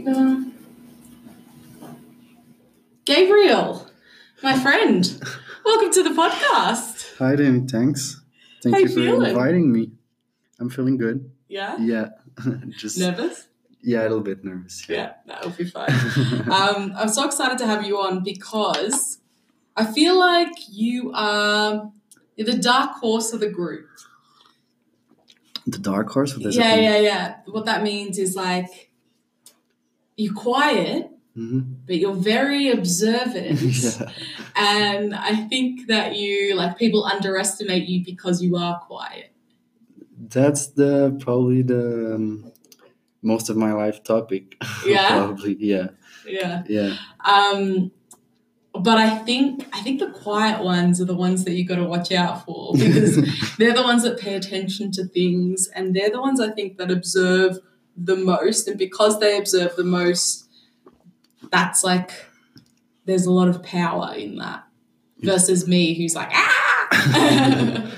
go. Gabriel, my friend, welcome to the podcast. Hi, Danny. Thanks. Thank How you for feeling? inviting me. I'm feeling good. Yeah? Yeah. Just Nervous? yeah, a little bit nervous. Yeah, that'll be fine. um, I'm so excited to have you on because I feel like you are the dark horse of the group. the dark horse. Yeah, yeah, yeah. What that means is like you're quiet, hmm but you're very observant. yeah. And I think that you like people underestimate you because you are quiet. That's the probably the um, most of my life topic. Yeah? probably. Yeah. Yeah. Yeah. Um, but I think I think the quiet ones are the ones that you got to watch out for because they're the ones that pay attention to things, and they're the ones I think that observe the most. And because they observe the most, that's like there's a lot of power in that versus me, who's like ah.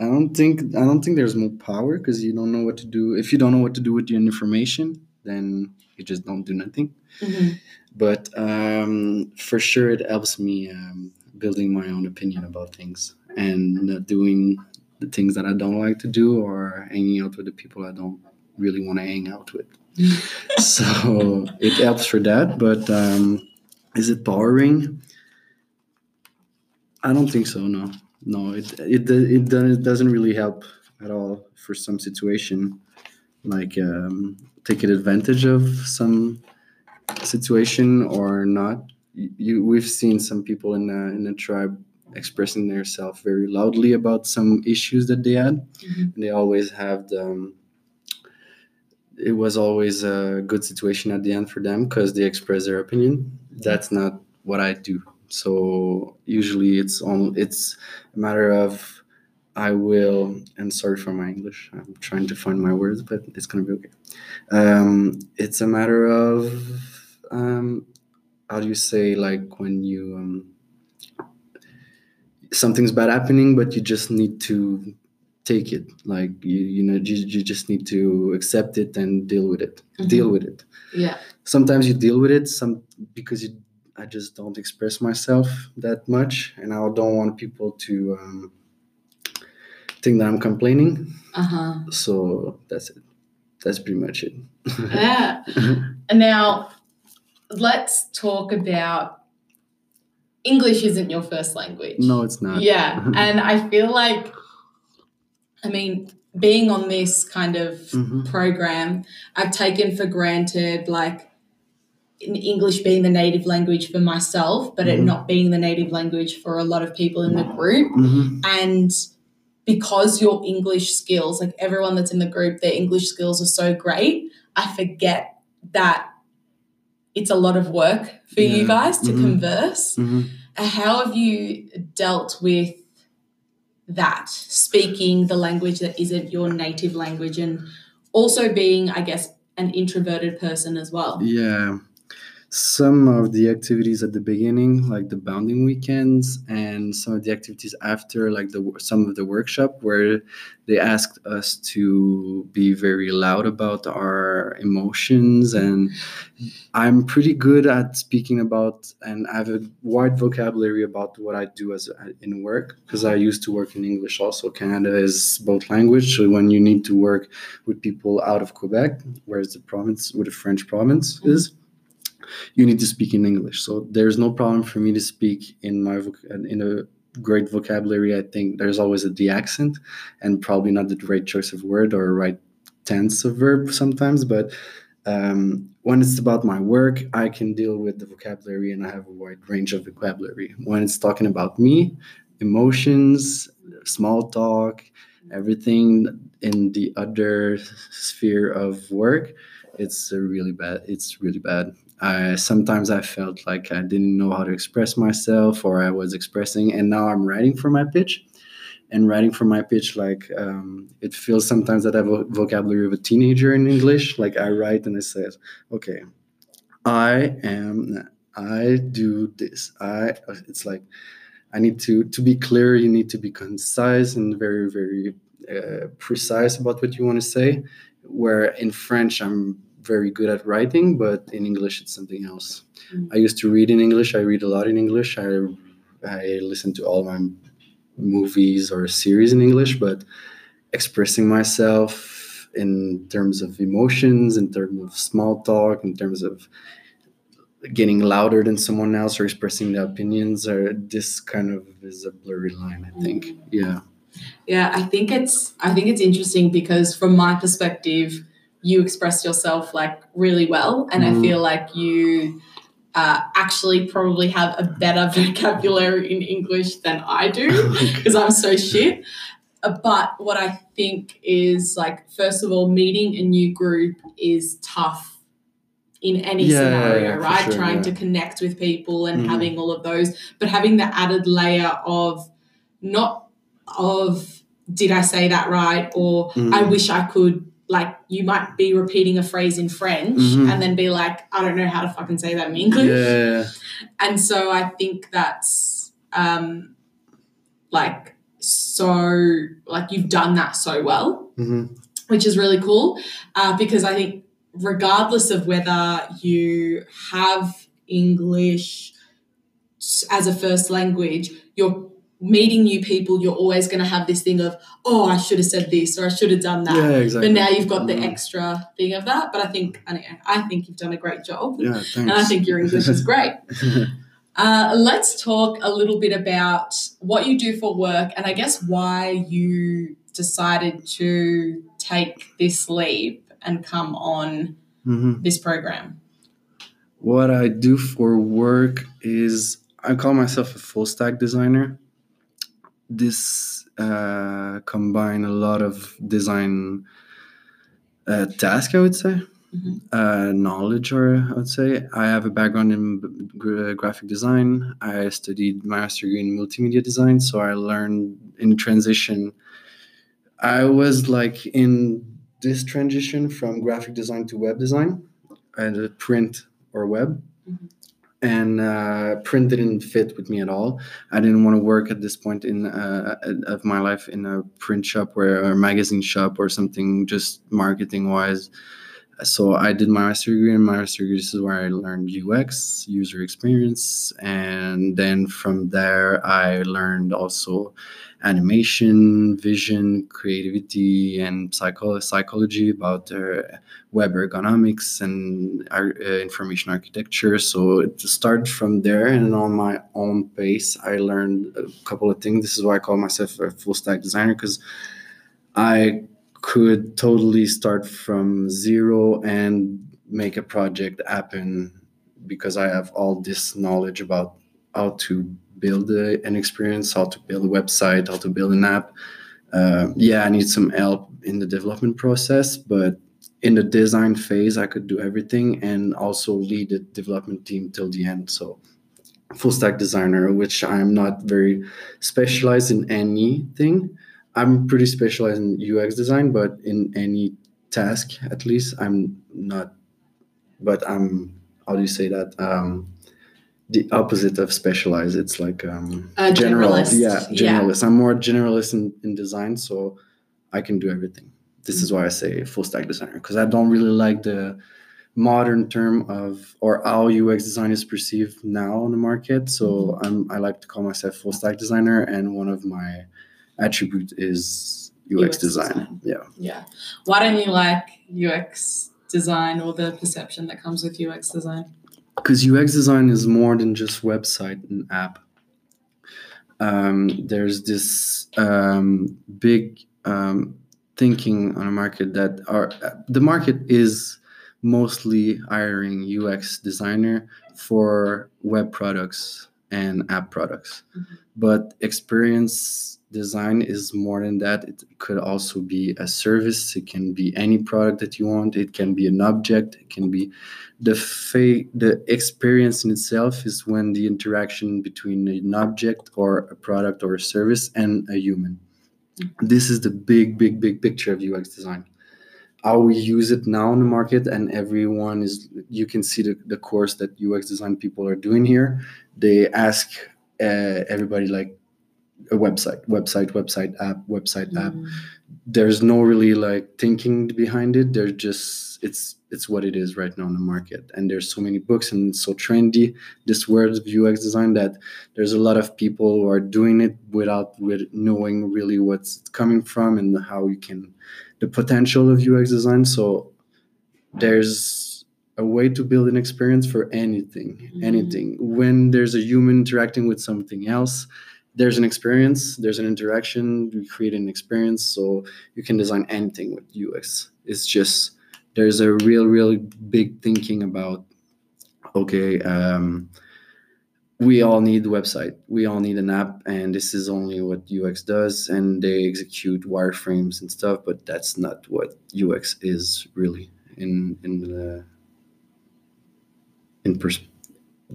I don't think I don't think there's more power because you don't know what to do. If you don't know what to do with your information, then you just don't do nothing. Mhm. but um, for sure it helps me um, building my own opinion about things and not doing the things that I don't like to do or hanging out with the people I don't really want to hang out with. so it helps for that. But um, is it powering? I don't think so. No, no. It it it, it doesn't really help at all for some situation, like um, taking advantage of some situation or not. You, we've seen some people in the, in the tribe expressing themselves very loudly about some issues that they had. Mhm. They always have the. Um, it was always a good situation at the end for them because they express their opinion. That's not what I do. So usually it's on. It's a matter of I will. And sorry for my English. I'm trying to find my words, but it's gonna be okay. Um, it's a matter of um, how do you say like when you um, something's bad happening, but you just need to take it. Like you, you know, you, you just need to accept it and deal with it. Deal with it. Yeah. Sometimes you deal with it. Some because you, I just don't express myself that much, and I don't want people to um, think that I'm complaining. Uh huh. So that's it. That's pretty much it. Yeah. And now let's talk about English isn't your first language. no, it's not. Yeah. And I feel like, I mean, being on this kind of Mhm. program, I've taken for granted like English being the native language for myself, but it Mhm. not being the native language for a lot of people in the group. Mhm. And because your English skills, like everyone that's in the group, their English skills are so great, I forget that it's a lot of work for you guys to Mhm. converse. Mhm. Uh, How have you dealt with that, speaking the language that isn't your native language, and also being, I guess, an introverted person as well? Yeah. Some of the activities at the beginning, like the bounding weekends, and some of the activities after, like the some of the workshop, where they asked us to be very loud about our emotions, and I'm pretty good at speaking about, and I have a wide vocabulary about what I do as in work because I used to work in English. Also, Canada is both language, so when you need to work with people out of Quebec, whereas the province, where the French province is you need to speak in English. So there's no problem for me to speak in my in a great vocabulary. I think there's always a the accent and probably not the right choice of word or right tense of verb sometimes. But um, when it's about my work, I can deal with the vocabulary and I have a wide range of vocabulary. When it's talking about me, emotions, small talk, everything in the other sphere of work, it's really bad. It's really bad. I sometimes I felt like I didn't know how to express myself, or I was expressing, and now I'm writing for my pitch. And writing for my pitch, like um, it feels sometimes that I have a vocabulary of a teenager in English. Like I write and it says, "Okay, I am, I do this." I. It's like I need to to be clear. You need to be concise and very very uh, precise about what you want to say. Where in French, I'm very good at writing, but in English it's something else. Mm. I used to read in English. I read a lot in English. I I listen to all my movies or series in English, but expressing myself in terms of emotions, in terms of small talk, in terms of getting louder than someone else or expressing their opinions or this kind of is a blurry line i think Mm. yeah Yeah, I think it's I think it's interesting because from my perspective, you express yourself like really well, and I Mhm. feel like you uh, actually probably have a better vocabulary in English than I do because I'm so shit. Uh, But what I think is like, first of all, meeting a new group is tough in any Yeah, scenario, right? sure, Trying yeah. to connect with people and Mhm. having all of those, but having the added layer of not of did I say that right or Mhm. I wish I could like you might be repeating a phrase in French Mhm. and then be like I don't know how to fucking say that in English. yeah And so I think that's um like so like you've done that so well hmm which is really cool uh, because I think regardless of whether you have English as a first language, you're meeting new people, you're always going to have this thing of, oh, I should have said this or I should have done that. yeah exactly But now you've got the Mhm. extra thing of that. But I think, I think you've done a great job. yeah thanks And I think your English is great. Uh, let's talk a little bit about what you do for work and I guess why you decided to take this leap and come on Mhm. this program. what i do for work is i call myself a full stack designer this uh, combine a lot of design uh, task i would say. Mhm. uh, knowledge or i would say. I have a background in gra- graphic design. I studied master degree in multimedia design so i learned in transition. I was like in this transition from graphic design to web design. And print or web. Mhm. And uh, print didn't fit with me at all I didn't want to work at this point in uh, of my life in a print shop where or a magazine shop or something just marketing wise. So I did my master degree, and my master degree this is where I learned UX, user experience, and then from there I learned also animation, vision, creativity, and psycho- psychology about uh, web ergonomics and ar- uh, information architecture. So it started from there, and on my own pace, I learned a couple of things. This is why I call myself a full stack designer because I could totally start from zero and make a project happen because I have all this knowledge about how to build a, an experience, how to build a website, how to build an app. Uh, yeah, I need some help in the development process, but in the design phase, I could do everything and also lead the development team till the end. So, full stack designer, which I'm not very specialized in anything. I'm pretty specialized in UX design, but in any task, at least, I'm not. But I'm how do you say that? Um, the opposite of specialized. It's like um, A generalist, Yeah, yeah. generalist. I'm more generalist in, in design, so I can do everything. This is why I say full stack designer because I don't really like the modern term of or how UX design is perceived now on the market. So I'm I like to call myself full stack designer, and one of my attributes is UX, UX design. design. Yeah. Yeah. Why don't you like UX design or the perception that comes with UX design? Because UX design is more than just website and app. Um, there's this um, big um, thinking on a market that are the market is mostly hiring UX designer for web products and app products, Mhm. but experience design is more than that. It could also be a service. It can be any product that you want. It can be an object. It can be the fa- the experience in itself is when the interaction between an object or a product or a service and a human. This is the big, big, big picture of UX design. How we use it now in the market, and everyone is. You can see the, the course that UX design people are doing here. They ask uh, everybody like a website, website, website, app, website, app Mm. there's no really like thinking behind it they're just it's it's what it is right now in the market and there's so many books and so trendy this word of ux design that there's a lot of people who are doing it without with knowing really what's coming from and how you can the potential of ux design. So there's a way to build an experience for anything Mhm. anything. When there's a human interacting with something else there's an experience there's an interaction we create an experience so you can design anything with ux it's just there's a real real big thinking about okay um, we all need website. We all need an app and this is only what ux does and they execute wireframes and stuff but that's not what ux is really in in the in pers-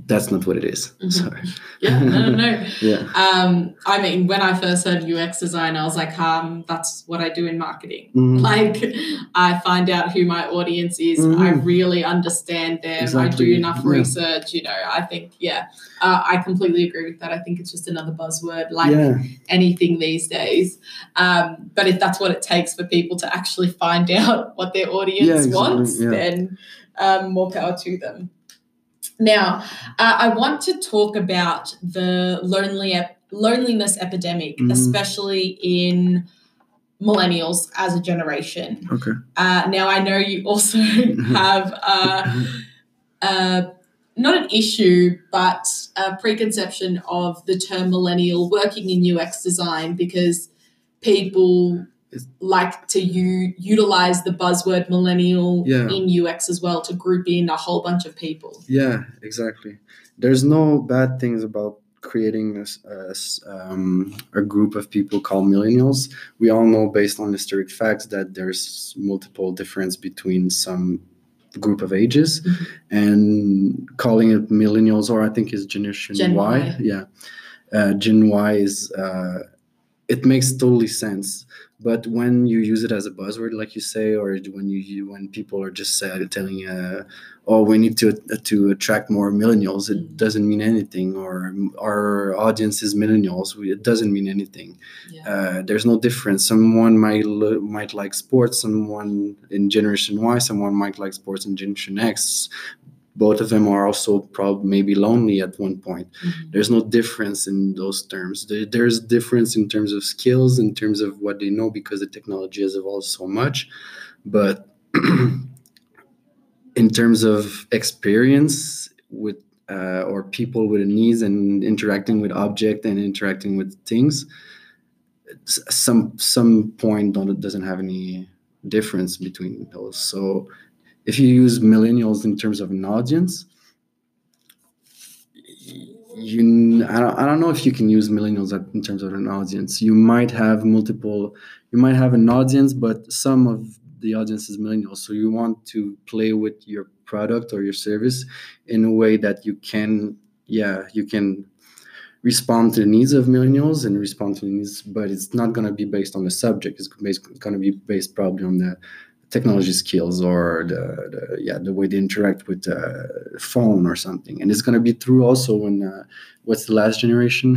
that's not what it is. Mhm. sorry Yeah, no, no, no. yeah Um, I mean, when I first heard UX design, I was like, um, that's what I do in marketing. Mhm. Like, I find out who my audience is. I Mhm. really understand them. I do enough yeah. research. You know, I think, yeah, uh, I completely agree with that. I think it's just another buzzword, like yeah anything these days. Um, but if that's what it takes for people to actually find out what their audience Yeah, exactly, wants, then um, more power to them. Now, uh, I want to talk about the lonely ep- loneliness epidemic, Mhm. especially in millennials as a generation. okay Uh, now, I know you also have uh, uh, not an issue, but a preconception of the term millennial working in UX design because people like to u- utilize the buzzword millennial Yeah. in UX as well to group in a whole bunch of people. Yeah, exactly. There's no bad things about creating a, a s- um, a group of people called millennials. We all know, based on historic facts, that there's multiple difference between some group of ages, Mhm. and calling it millennials, or I think is Generation Gen Y. Y. Yeah, uh, Gen Y is. Uh, it makes totally sense. But when you use it as a buzzword like you say or when you, you when people are just uh, telling uh, oh we need to to attract more millennials it doesn't mean anything. Or our audience is millennials we, it doesn't mean anything. Yeah. uh, there's no difference. Someone might lo- might like sports. Someone in generation y someone might like sports in generation x both of them are also probably maybe lonely at one point. Mhm. there's no difference in those terms. There's difference in terms of skills in terms of what they know because the technology has evolved so much. But in terms of experience with uh, or people with needs and interacting with object and interacting with things some some point don't, doesn't have any difference between those. So if you use millennials in terms of an audience you I don't, I don't know if you can use millennials in terms of an audience. You might have multiple you might have an audience but some of the audience is millennials. So you want to play with your product or your service in a way that you can yeah you can respond to the needs of millennials and respond to the needs but it's not going to be based on the subject. It's going to be based probably on the technology skills or the, the yeah the way they interact with the phone or something and it's going to be through also when uh, what's the last generation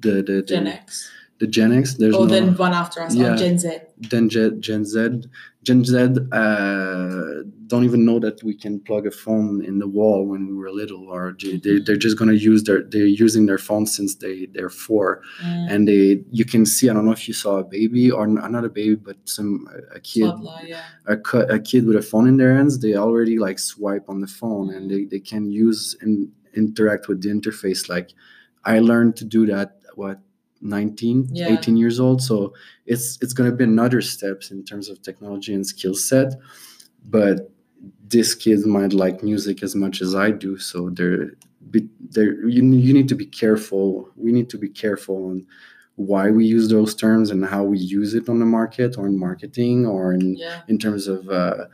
the the, the Gen X. the gen x there's Or no then one after us, Yeah. oh, Gen Z. then gen, gen z gen z uh, don't even know that we can plug a phone in the wall when we were little or they, they- they're just going to use their they're using their phone since they they're four Mm. and they you can see i don't know if you saw a baby or not a baby but some a kid Toddler, yeah. a, a kid with a phone in their hands they already like swipe on the phone and they, they can use and interact with the interface like i learned to do that what 19 Yeah. 18 years old so it's it's going to be another steps in terms of technology and skill set but this kid might like music as much as i do so they're be- they're you, you need to be careful we need to be careful on why we use those terms and how we use it on the market or in marketing or in Yeah. in terms of uh,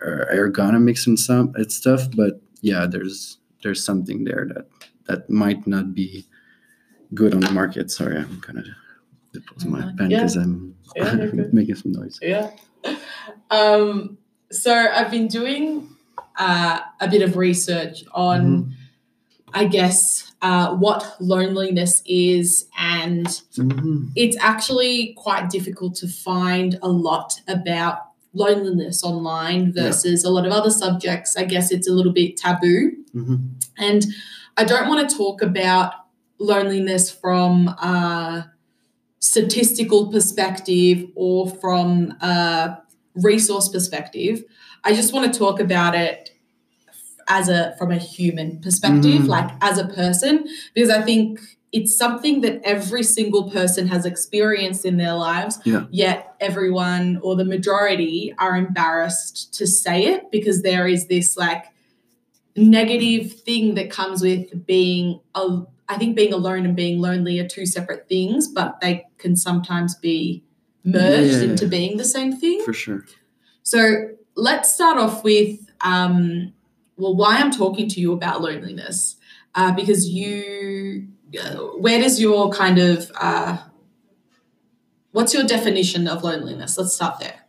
er- ergonomics and some and stuff. But yeah, there's there's something there that that might not be good on the market. Sorry, I'm kind of closing my pen Yeah. because I'm Yeah, making some noise. Yeah. Um, so I've been doing uh, a bit of research on, Mm-hmm. I guess, uh, what loneliness is, and Mhm. it's actually quite difficult to find a lot about loneliness online Yeah. versus a lot of other subjects, I guess it's a little bit taboo. hmm And I don't want to talk about loneliness from a statistical perspective or from a resource perspective. I just want to talk about it as a from a human perspective, Mhm. like as a person, because I think it's something that every single person has experienced in their lives. Yeah. Yet everyone or the majority are embarrassed to say it because there is this like negative thing that comes with being a I think being alone and being lonely are two separate things, but they can sometimes be merged Yeah, into being the same thing. For sure. So let's start off with um, well, why I'm talking to you about loneliness, uh, because you, uh, where does your kind of, uh, what's your definition of loneliness? Let's start there.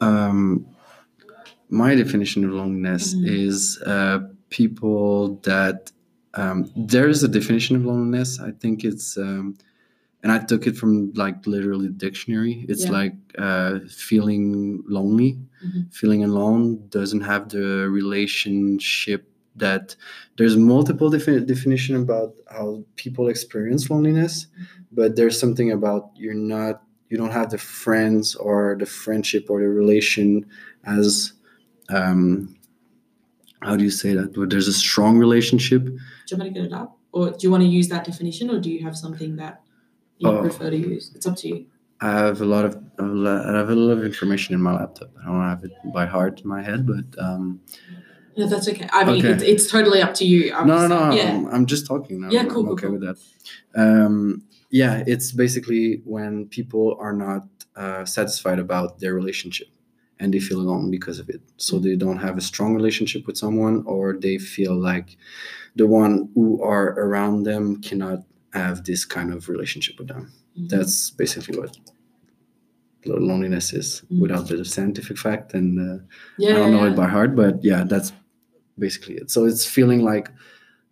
Um, my definition of loneliness Mhm. is uh, people that um, there is a definition of loneliness. I think it's, um, and I took it from like literally dictionary. It's Yeah. like uh, feeling lonely, Mhm. feeling alone doesn't have the relationship that there's multiple defi- definition about how people experience loneliness, but there's something about you're not you don't have the friends or the friendship or the relation as um how do you say that where there's a strong relationship Do you want me to get it up? Or do you want to use that definition or do you have something that you Oh. prefer to use? It's up to you. i have a lot of i have a lot of information in my laptop i don't have it by heart in my head but um No, that's okay. I mean, Okay. it's, it's totally up to you. I'm no no just- no Yeah. I'm, I'm just talking now Yeah, cool, i'm cool, okay cool. with that um yeah it's basically when people are not uh, satisfied about their relationship and they feel alone because of it so they don't have a strong relationship with someone or they feel like the one who are around them cannot have this kind of relationship with them Mhm. that's basically what loneliness is Mhm. without the scientific fact and uh, yeah, I don't know yeah, it by heart, but yeah, that's basically it. So it's feeling like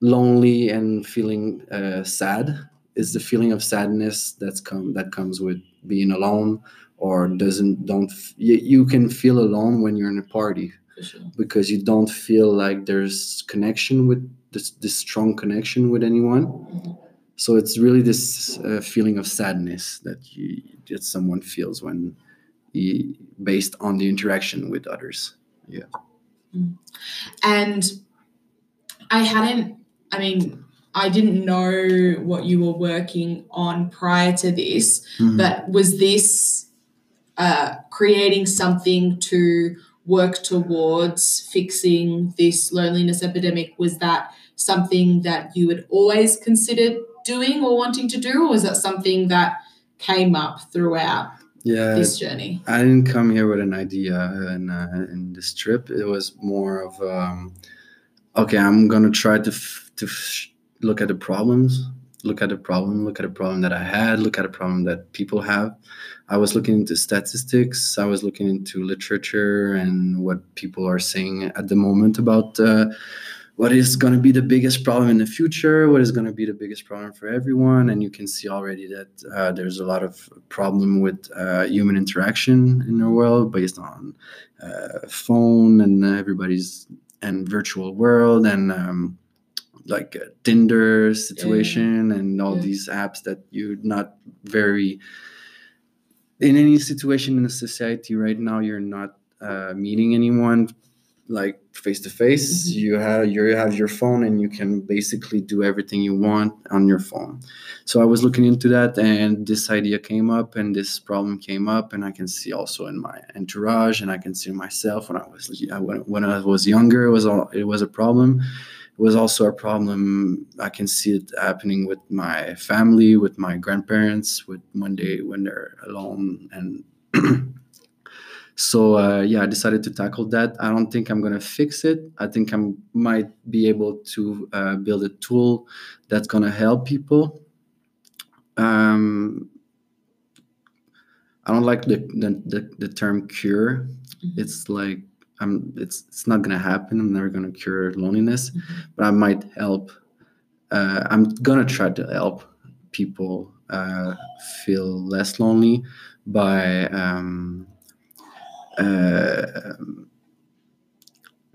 lonely and feeling uh, sad. Is the feeling of sadness that's come that comes with being alone, or doesn't don't f- you, you can feel alone when you're in a party sure. because you don't feel like there's connection with this, this strong connection with anyone. Mhm. So it's really this uh, feeling of sadness that you that someone feels when he, based on the interaction with others. Yeah and I hadn't, I mean, I didn't know what you were working on prior to this, Mhm. but was this uh, creating something to work towards fixing this loneliness epidemic? Was that something that you had always considered doing or wanting to do, or was that something that came up throughout yeah, this journey? I didn't come here with an idea in, uh, in this trip. It was more of um, okay, I'm gonna try to f- to f- look at the problems, look at the problem, look at a problem that I had, look at a problem that people have. I was looking into statistics. I was looking into literature and what people are saying at the moment about uh, what is going to be the biggest problem in the future, what is going to be the biggest problem for everyone. And you can see already that uh, there's a lot of problem with uh, human interaction in the world based on uh, phone and everybody's and virtual world and um, like a Tinder situation and all Yeah. these apps that you're not very in any situation in the society right now you're not uh, meeting anyone like face to face you have you have your phone and you can basically do everything you want on your phone. So i was looking into that and this idea came up and this problem came up and i can see also in my entourage and i can see myself when i was when, when i was younger it was all it was a problem it was also a problem i can see it happening with my family with my grandparents with when they when they're alone and so uh, yeah i decided to tackle that. I don't think i'm going to fix it. I think i might be able to uh, build a tool that's going to help people. Um, i don't like the, the, the, the term cure. Mhm. it's like i'm it's it's not going to happen i'm never going to cure loneliness Mhm. but i might help uh, i'm going to try to help people uh, feel less lonely by um, uh,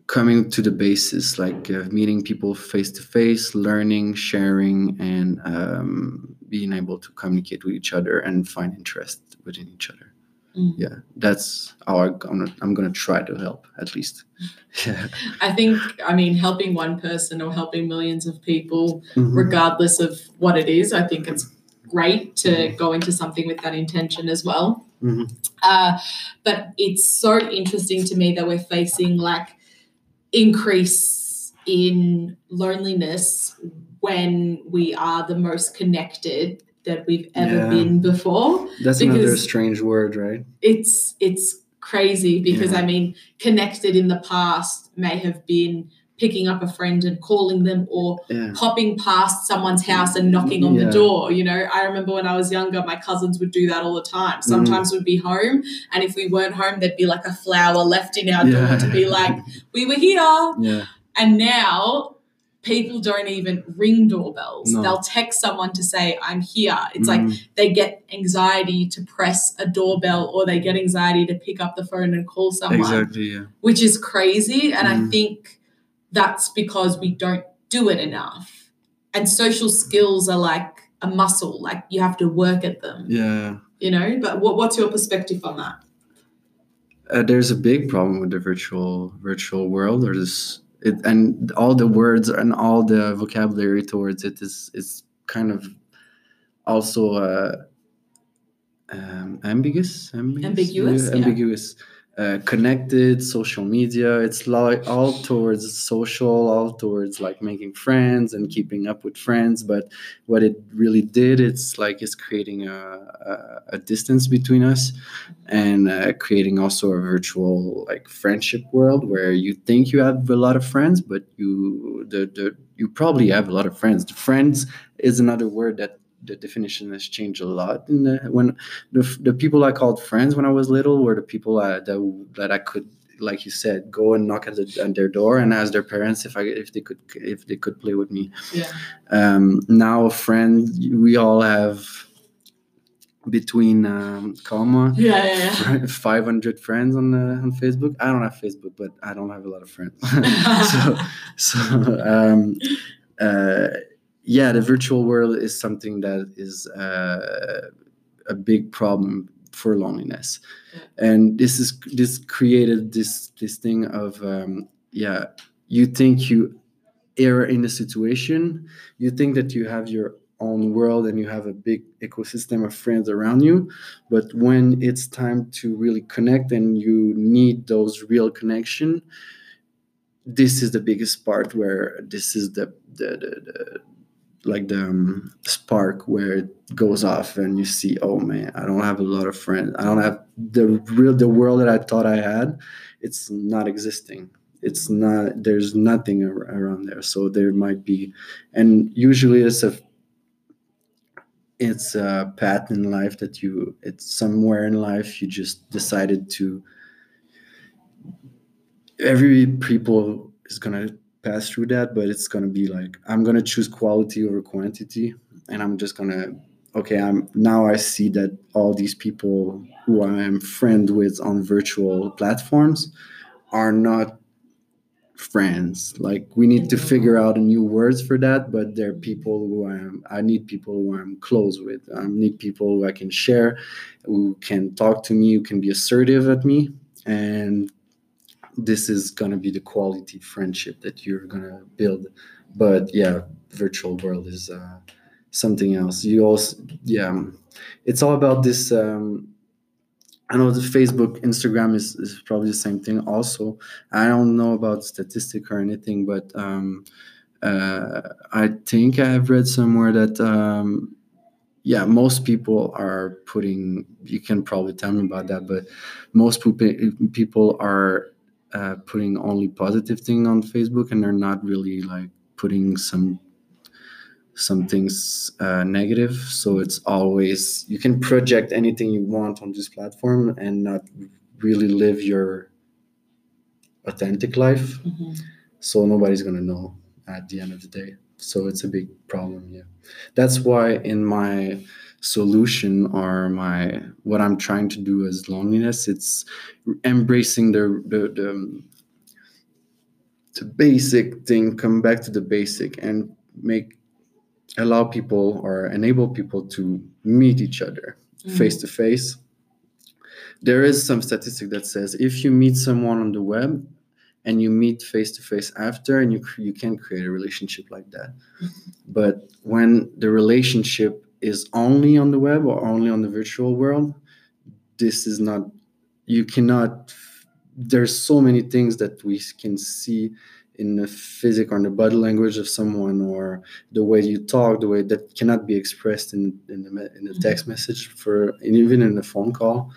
coming to the basis, like uh, meeting people face to face, learning, sharing, and um, being able to communicate with each other and find interest within each other. Mm. Yeah, that's how I'm gonna, I'm gonna try to help at least. Yeah. I think, I mean, helping one person or helping millions of people, Mhm. regardless of what it is, I think it's great to go into something with that intention as well. Mhm. Uh, but it's so interesting to me that we're facing like increase in loneliness when we are the most connected that we've ever Yeah. been before That's another strange word, right? it's it's crazy because Yeah. I mean, connected in the past may have been picking up a friend and calling them or Yeah. popping past someone's house and knocking on Yeah. the door. You know, I remember when I was younger, my cousins would do that all the Mm. time. Sometimes we'd be home, and if we weren't home, there'd be like a flower left in our door to be like, "We were here." Yeah. And now people don't even ring doorbells. No. They'll text someone to say, I'm here. It's like Mm, they get anxiety to press a doorbell or they get anxiety to pick up the phone and call someone, exactly. Yeah. which is crazy. And I Mm. think that's because we don't do it enough. And social skills are like a muscle, like you have to work at them, Yeah. you know? But what, what's your perspective on that? Uh, there's a big problem with the virtual virtual world or this it and all the words and all the vocabulary towards it is is kind of also uh, um, ambiguous? Ambiguous? Ambiguous, Yeah, ambiguous uh, connected social media. It's like all towards social all towards like making friends and keeping up with friends. But what it really did it's like it's creating a, a, a distance between us and uh, creating also a virtual like friendship world where you think you have a lot of friends but you the, the you probably have a lot of friends. The friends is another word that the definition has changed a lot the, when the, the people i called friends when i was little were the people uh, that, that i could like you said go and knock at, the, at their door and ask their parents if i if they could if they could play with me Yeah. um, now friends we all have between um, comma Yeah, yeah, yeah. 500 friends on uh, on facebook i don't have facebook but i don't have a lot of friends so so um, uh, yeah the virtual world is something that is uh, a big problem for loneliness. And this is this created this this thing of um, yeah you think you are in a situation you think that you have your own world and you have a big ecosystem of friends around you but when it's time to really connect and you need those real connection this is the biggest part where this is the the, the, the like the um, spark where it goes off and you see oh man i don't have a lot of friends. I don't have the real the world that i thought i had it's not existing. It's not there's nothing ar- around there. So there might be and usually it's a it's a path in life that you it's somewhere in life you just decided to every people is gonna pass through that but it's gonna be like i'm gonna choose quality over quantity and i'm just gonna okay i'm now i see that all these people who i am friend with on virtual platforms are not friends. Like we need to figure out a new words for that but there are people who i am i need people who i'm close with. I need people who i can share who can talk to me who can be assertive at me and this is going to be the quality friendship that you're going to build. But yeah virtual world is uh, something else. You also yeah it's all about this um, i know the facebook instagram is, is probably the same thing also. I don't know about statistic or anything but um, uh, i think i've read somewhere that um, yeah most people are putting you can probably tell me about that but most peop- people are uh, putting only positive thing on facebook and they're not really like putting some some things uh, negative. So it's always you can project anything you want on this platform and not really live your authentic life. Mhm. so nobody's gonna know at the end of the day. So it's a big problem yeah. That's why in my solution or my what i'm trying to do as loneliness. It's embracing the the, the the basic thing come back to the basic and make allow people or enable people to meet each other face to face there is some statistic that says if you meet someone on the web and you meet face to face after and you you can create a relationship like that. Mm-hmm. But when the relationship is only on the web or only on the virtual world this is not you cannot there's so many things that we can see in the physic or in the body language of someone or the way you talk the way that cannot be expressed in in the, in the text message for and even in a phone call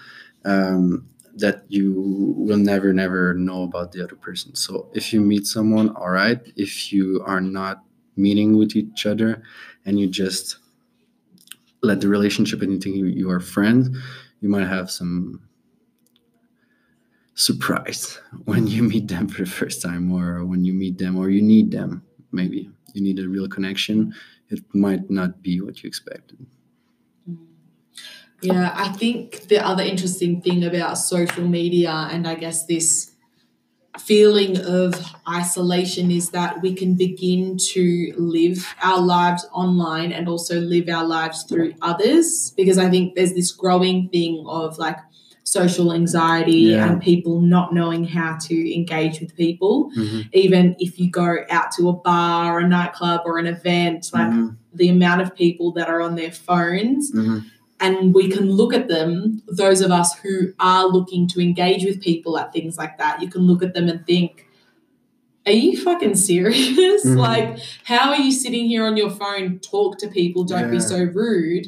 um, that you will never never know about the other person. So if you meet someone all right. If you are not meeting with each other and you just let the relationship and you think you, you are friends you might have some surprise when you meet them for the first time or when you meet them or you need them maybe. You need a real connection. It might not be what you expected. Mm. Yeah, I think the other interesting thing about social media and I guess this feeling of isolation is that we can begin to live our lives online and also live our lives through others because I think there's this growing thing of like social anxiety Yeah. and people not knowing how to engage with people Mhm. even if you go out to a bar a nightclub or an event like Mhm. the amount of people that are on their phones Mhm. And we can look at them, those of us who are looking to engage with people at things like that, you can look at them and think, are you fucking serious? Mhm. Like, how are you sitting here on your phone? Talk to people, don't be so rude.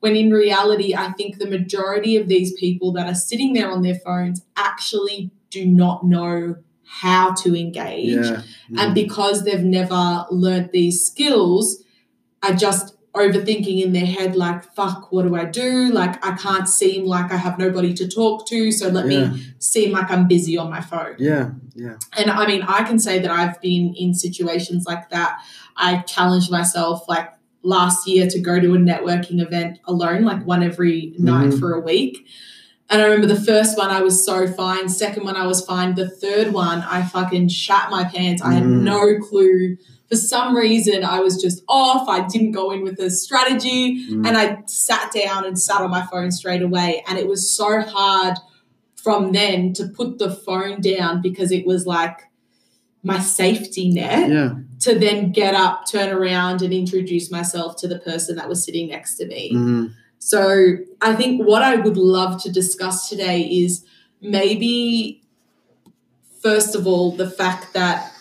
When in reality, I think the majority of these people that are sitting there on their phones actually do not know how to engage yeah and because they've never learned these skills are just overthinking in their head like fuck what do i do like i can't seem like i have nobody to talk to so let yeah me seem like i'm busy on my phone yeah yeah and i mean i can say that i've been in situations like that i challenged myself like last year to go to a networking event alone like one every night Mhm. for a week and I remember the first one I was so fine. Second one I was fine. The third one I fucking shat my pants. I had Mm. no clue. For some reason I was just off. I didn't go in with a strategy Mm. and I sat down and sat on my phone straight away. And it was so hard from then to put the phone down because it was like my safety net yeah to then get up, turn around, and introduce myself to the person that was sitting next to me. Mhm. So I think what I would love to discuss today is maybe, first of all, the fact that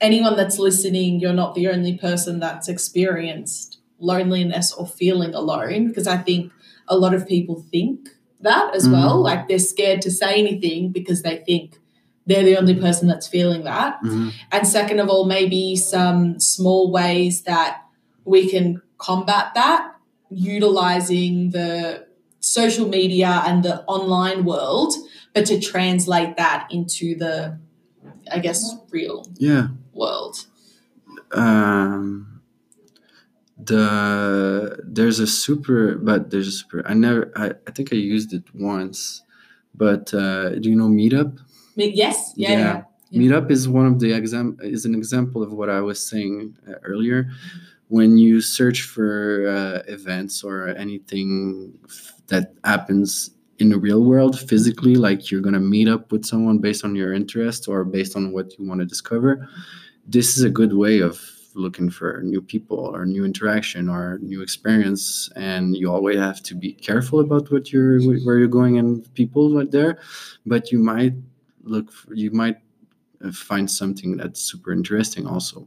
anyone that's listening, you're not the only person that's experienced loneliness or feeling alone, because I think a lot of people think that as well. Mhm. Like they're scared to say anything because they think they're the only person that's feeling that. Mhm. And second of all, maybe some small ways that we can combat that utilizing the social media and the online world, but to translate that into the, I guess, real yeah world. um the there's a super but there's a super i never i, I think i used it once but uh do you know meetup yes, yeah, Yeah. yeah. Meetup is one of the exam is an example of what i was saying uh, earlier when you search for uh, events or anything that happens in the real world physically like you're going to meet up with someone based on your interest or based on what you want to discover this is a good way of looking for new people or new interaction or new experience. And you always have to be careful about what you're where you're going and people right there but you might look for, you might uh, find something that's super interesting also.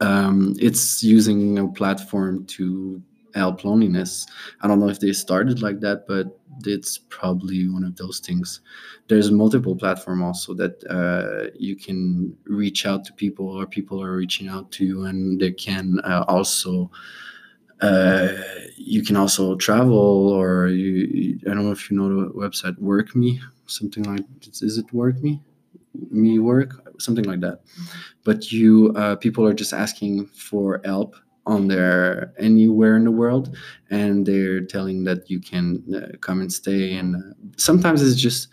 Um, it's using a platform to help loneliness. I don't know if they started like that but it's probably one of those things. There's multiple platform also that uh, you can reach out to people or people are reaching out to you and they can uh, also uh, you can also travel or you i don't know if you know the website work me something like is it work me? Me work? Something like that. But you uh, people are just asking for help on there anywhere in the world, and they're telling that you can uh, come and stay. And sometimes it's just